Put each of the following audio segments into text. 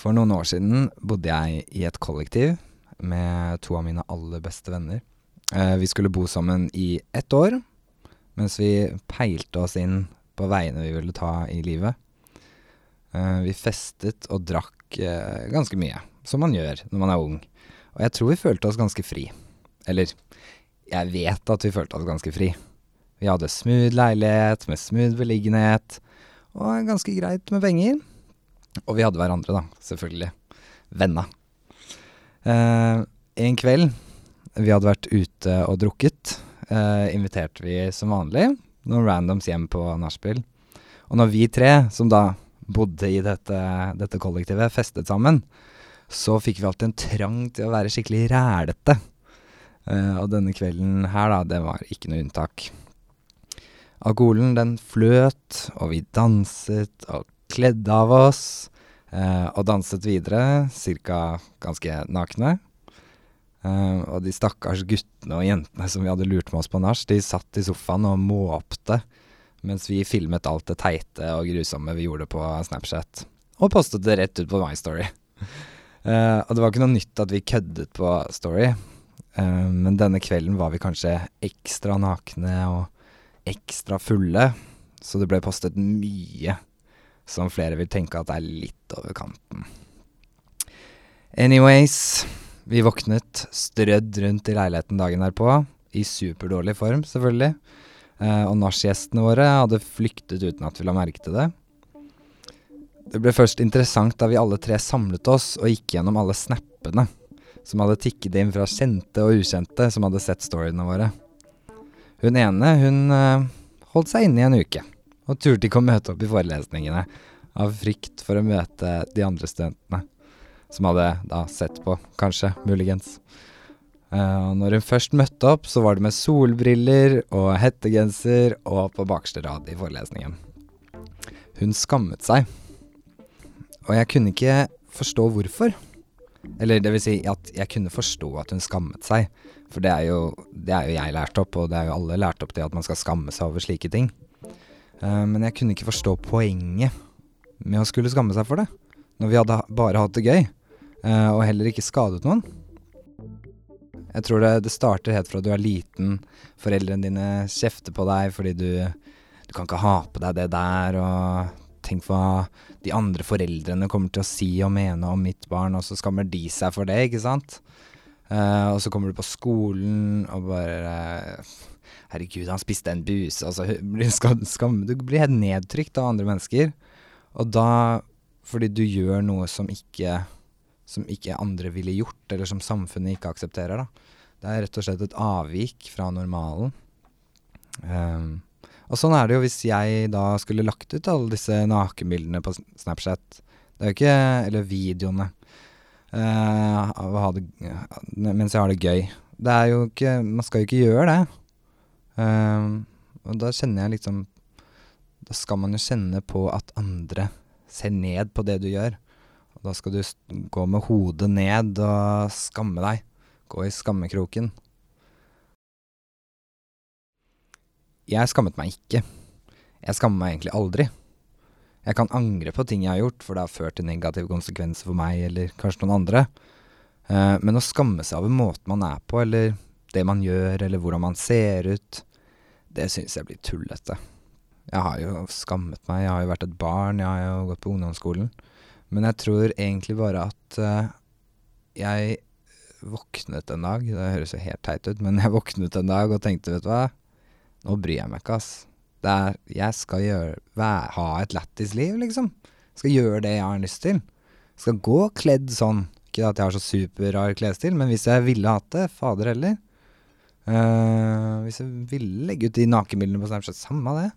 For noen år siden bodde jeg i et kollektiv med to av mine aller beste venner. Eh, vi skulle bo sammen i ett år, mens vi peilte oss inn på veiene vi ville ta i livet. Eh, vi festet og drakk eh, ganske mye, som man gjør når man er ung. Og jeg tror vi følte oss ganske fri. Eller, jeg vet at vi følte oss ganske fri. Vi hadde smooth leilighet med smooth beliggenhet, og ganske greit med penger. Og vi hadde hverandre, da, selvfølgelig. Venner. Eh, en kveld, vi hadde vært ute og drukket, eh, inviterte vi som vanlig noen randoms hjem på nachspiel. Og når vi tre, som da bodde i dette, dette kollektivet, festet sammen, så fikk vi alltid en trang til å være skikkelig rælete. Eh, og denne kvelden her, da, det var ikke noe unntak. Alkoholen, den fløt, og vi danset og kledde av oss. Eh, og danset videre, cirka ganske nakne. Eh, og de stakkars guttene og jentene som vi hadde lurt med oss på nach, de satt i sofaen og måpte mens vi filmet alt det teite og grusomme vi gjorde på Snapchat. Og postet det rett ut på My Story. Uh, og det var ikke noe nytt at vi køddet på Story, uh, men denne kvelden var vi kanskje ekstra nakne og ekstra fulle, så det ble postet mye som flere vil tenke at er litt over kanten. Anyways, vi våknet strødd rundt i leiligheten dagen derpå, i superdårlig form, selvfølgelig. Eh, og nachgjestene våre hadde flyktet uten at vi la merke til det. Det ble først interessant da vi alle tre samlet oss og gikk gjennom alle snappene som hadde tikket inn fra kjente og ukjente som hadde sett storyene våre. Hun ene, hun eh, holdt seg inne i en uke og turte ikke å møte opp i forelesningene av frykt for å møte de andre studentene, som hadde da sett på, kanskje, muligens. Uh, når hun først møtte opp, så var det med solbriller og hettegenser og på bakerste rad i forelesningen. Hun skammet seg, og jeg kunne ikke forstå hvorfor. Eller det vil si at jeg kunne forstå at hun skammet seg, for det er jo, det er jo jeg lært opp, og det er jo alle lært opp til at man skal skamme seg over slike ting. Uh, men jeg kunne ikke forstå poenget med å skulle skamme seg for det, når vi hadde bare hatt det gøy, uh, og heller ikke skadet noen. Jeg tror det, det starter helt fra du er liten, foreldrene dine kjefter på deg fordi du, du kan ikke ha på deg det der, og tenk hva de andre foreldrene kommer til å si og mene om mitt barn, og så skammer de seg for det, ikke sant? Uh, og så kommer du på skolen og bare uh, Herregud, han spiste en buse. Altså, skal, skam, du blir helt nedtrykt av andre mennesker. Og da fordi du gjør noe som ikke, som ikke andre ville gjort, eller som samfunnet ikke aksepterer, da. Det er rett og slett et avvik fra normalen. Um, og sånn er det jo hvis jeg da skulle lagt ut alle disse nakenbildene på Snapchat. Det er jo ikke Eller videoene. Uh, det, mens jeg har det gøy. Det er jo ikke Man skal jo ikke gjøre det. Uh, og da kjenner jeg liksom Da skal man jo kjenne på at andre ser ned på det du gjør. Og da skal du gå med hodet ned og skamme deg. Gå i skammekroken. Jeg skammet meg ikke. Jeg skammer meg egentlig aldri. Jeg kan angre på ting jeg har gjort, for det har ført til negative konsekvenser for meg eller kanskje noen andre. Uh, men å skamme seg over måten man er på, eller det man gjør, eller hvordan man ser ut, det syns jeg blir tullete. Jeg har jo skammet meg, jeg har jo vært et barn, jeg har jo gått på ungdomsskolen. Men jeg tror egentlig bare at uh, jeg våknet en dag, det høres jo helt teit ut, men jeg våknet en dag og tenkte, vet du hva, nå bryr jeg meg ikke, ass. Det jeg skal gjøre, vær, ha et lættis liv, liksom. Skal gjøre det jeg har lyst til. Skal gå kledd sånn. Ikke at jeg har så superrar klesstil, men hvis jeg ville hatt det, fader heller. Uh, hvis jeg ville legge ut de nakenbildene på Snapchat, samme det.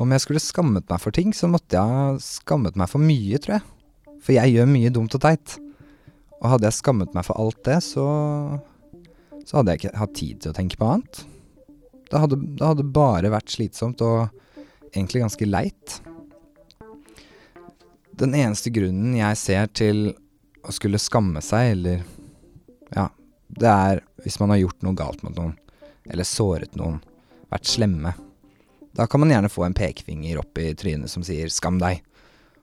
Om jeg skulle skammet meg for ting, så måtte jeg ha skammet meg for mye, tror jeg. For jeg gjør mye dumt og teit. Og hadde jeg skammet meg for alt det, så Så hadde jeg ikke hatt tid til å tenke på annet. Det hadde, det hadde bare vært slitsomt og egentlig ganske leit. Den eneste grunnen jeg ser til å skulle skamme seg, eller Ja, det er hvis man har gjort noe galt mot noen, eller såret noen, vært slemme. Da kan man gjerne få en pekefinger opp i trynet som sier 'skam deg'.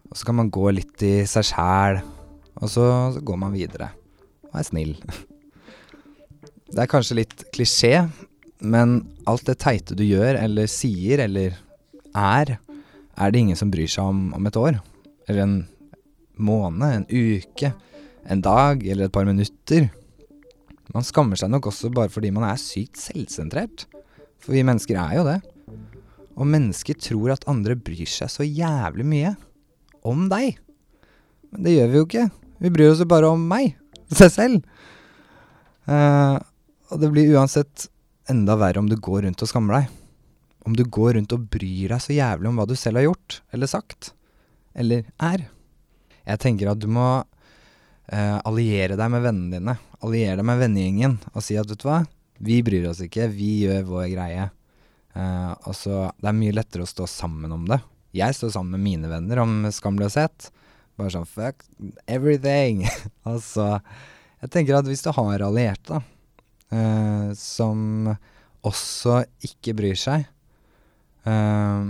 Og så kan man gå litt i seg sjæl Og så, så går man videre og er snill. Det er kanskje litt klisjé, men alt det teite du gjør eller sier eller er, er det ingen som bryr seg om om et år. Eller en måned, en uke, en dag eller et par minutter. Man skammer seg nok også bare fordi man er sykt selvsentrert. For vi mennesker er jo det. Og mennesker tror at andre bryr seg så jævlig mye om deg. Men det gjør vi jo ikke. Vi bryr oss jo bare om meg. Seg selv. Uh, og det blir uansett enda verre om du går rundt og skammer deg. Om du går rundt og bryr deg så jævlig om hva du selv har gjort, eller sagt, eller er. Jeg tenker at du må uh, alliere deg med vennene dine. Alliere deg med vennegjengen og si at vet du hva, vi bryr oss ikke, vi gjør vår greie. Uh, altså, det er mye lettere å stå sammen om det. Jeg står sammen med mine venner om skamløshet. Bare sånn fuck everything. altså, jeg tenker at hvis du har allierte, da, uh, som også ikke bryr seg, uh,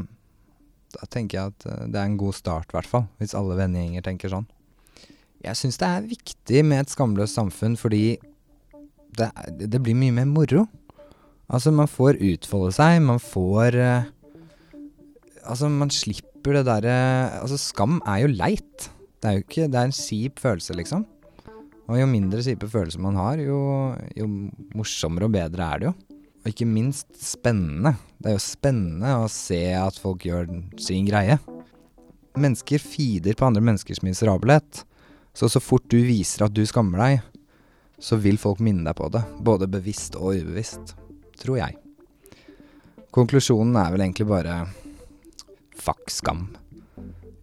da tenker jeg at det er en god start, i hvert fall. Hvis alle vennegjenger tenker sånn. Jeg syns det er viktig med et skamløst samfunn fordi det, det, blir mye mer moro. Altså, man får utfolde seg, man får uh, Altså, man slipper det derre Altså, skam er jo leit. Det er jo ikke Det er en kjip følelse, liksom. Og jo mindre kjipe følelser man har, jo, jo morsommere og bedre er det jo. Og ikke minst spennende. Det er jo spennende å se at folk gjør sin greie. Mennesker feeder på andre menneskers miserabelhet. Så så fort du viser at du skammer deg, så vil folk minne deg på det. Både bevisst og ubevisst. Tror jeg. Konklusjonen er vel egentlig bare fuck skam.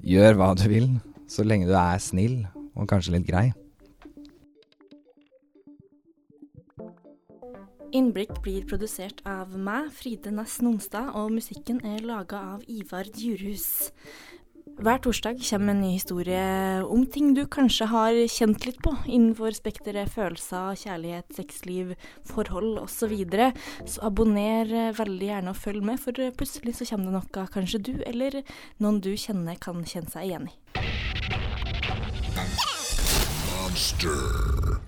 Gjør hva du vil, så lenge du er snill og kanskje litt grei. Innblikk blir produsert av meg, Fride Næss Nonstad, og musikken er laga av Ivar Djurhus. Hver torsdag kommer en ny historie om ting du kanskje har kjent litt på innenfor spekteret følelser, kjærlighet, sexliv, forhold osv. Så, videre. så abonner veldig gjerne og følg med, for plutselig så kommer det noe kanskje du eller noen du kjenner kan kjenne seg igjen i. Monster.